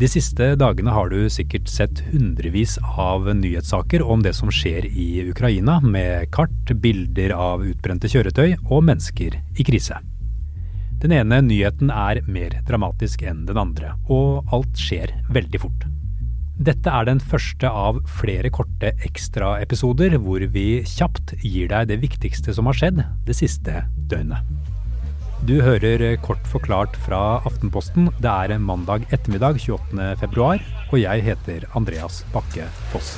De siste dagene har du sikkert sett hundrevis av nyhetssaker om det som skjer i Ukraina, med kart, bilder av utbrente kjøretøy og mennesker i krise. Den ene nyheten er mer dramatisk enn den andre, og alt skjer veldig fort. Dette er den første av flere korte ekstraepisoder hvor vi kjapt gir deg det viktigste som har skjedd det siste døgnet. Du hører kort forklart fra Aftenposten. Det er mandag ettermiddag 28.2, og jeg heter Andreas Bakke Foss.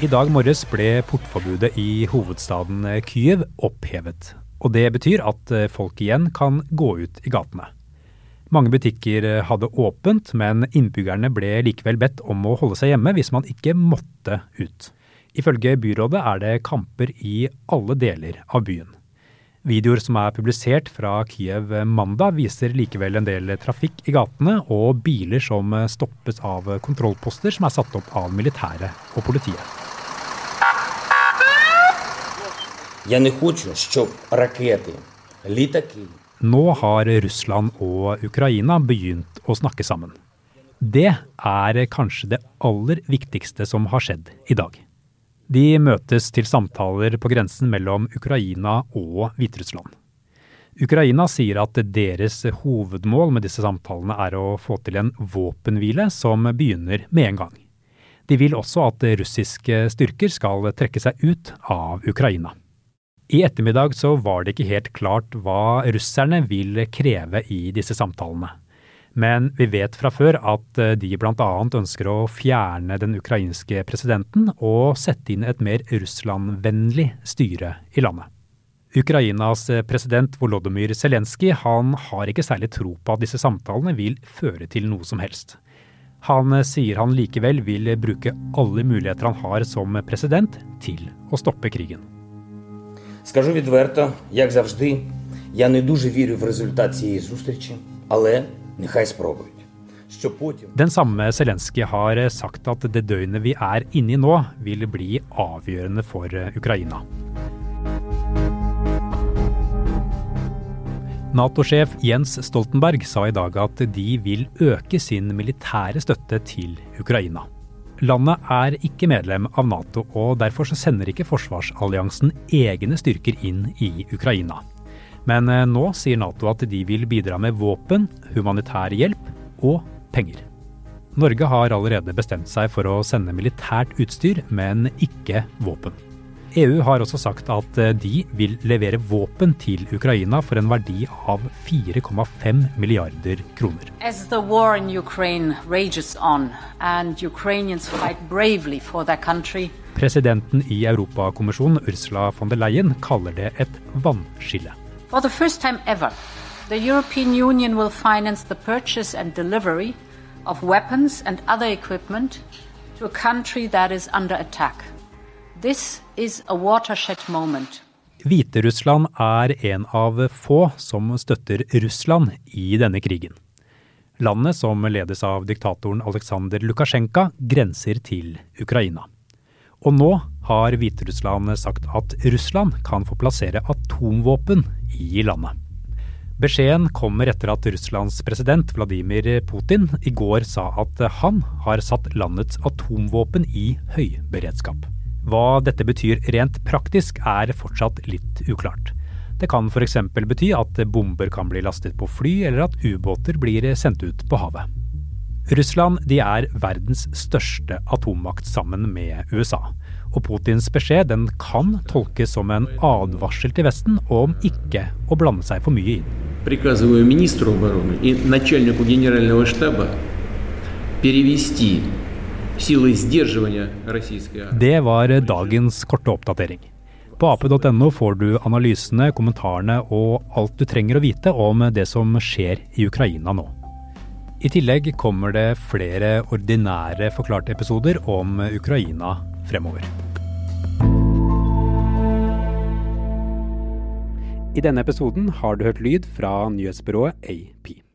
I dag morges ble portforbudet i hovedstaden Kyiv opphevet. Og det betyr at folk igjen kan gå ut i gatene. Mange butikker hadde åpent, men innbyggerne ble likevel bedt om å holde seg hjemme hvis man ikke måtte ut. Ifølge byrådet er det kamper i alle deler av byen. Videoer som er publisert fra Kiev mandag, viser likevel en del trafikk i gatene og biler som stoppes av kontrollposter som er satt opp av militæret og politiet. Nå har Russland og Ukraina begynt å snakke sammen. Det er kanskje det aller viktigste som har skjedd i dag. De møtes til samtaler på grensen mellom Ukraina og Hviterussland. Ukraina sier at deres hovedmål med disse samtalene er å få til en våpenhvile som begynner med en gang. De vil også at russiske styrker skal trekke seg ut av Ukraina. I ettermiddag så var det ikke helt klart hva russerne vil kreve i disse samtalene. Men vi vet fra før at eh, de bl.a. ønsker å fjerne den ukrainske presidenten og sette inn et mer Russland-vennlig styre i landet. Ukrainas eh, president Volodymyr Zelenskyj har ikke særlig tro på at disse samtalene vil føre til noe som helst. Han eh, sier han likevel vil bruke alle muligheter han har som president til å stoppe krigen. Скажу відверто, як завжди, я не дуже вірю в результат цієї зустрічі, але den samme Zelenskyj har sagt at det døgnet vi er inne i nå, vil bli avgjørende for Ukraina. Nato-sjef Jens Stoltenberg sa i dag at de vil øke sin militære støtte til Ukraina. Landet er ikke medlem av Nato, og derfor sender ikke forsvarsalliansen egne styrker inn i Ukraina. Men eh, nå sier Nato at de vil bidra med våpen, humanitær hjelp og penger. Norge har allerede bestemt seg for å sende militært utstyr, men ikke våpen. EU har også sagt at eh, de vil levere våpen til Ukraina for en verdi av 4,5 milliarder kroner. As the war in Ukraine rages on and Ukrainians fight bravely for their country, Presidenten i Europakommisjonen, Ursula von der Leyen, kaller det et vannskille. For the first time ever, the European Union will finance the purchase and delivery of weapons and other equipment to a country that is under attack. This is a watershed moment. Hviterussland er en av få som støtter Russland i denne krigen. Landet, som ledes av diktatoren Aleksandr Lukasjenko, grenser til Ukraina. Og nå har Hviterussland sagt at Russland kan få plassere atomvåpen i landet. Beskjeden kommer etter at Russlands president Vladimir Putin i går sa at han har satt landets atomvåpen i høyberedskap. Hva dette betyr rent praktisk er fortsatt litt uklart. Det kan f.eks. bety at bomber kan bli lastet på fly, eller at ubåter blir sendt ut på havet. Russland er verdens største atommakt sammen med USA. Og Putins beskjed den kan tolkes som en advarsel til Vesten om ikke å blande seg for mye inn. Det var dagens korte oppdatering. På ap.no får du analysene, kommentarene og alt du trenger å vite om det som skjer i Ukraina nå. I tillegg kommer det flere ordinære forklarte episoder om Ukraina fremover. I denne episoden har du hørt lyd fra nyhetsbyrået AP.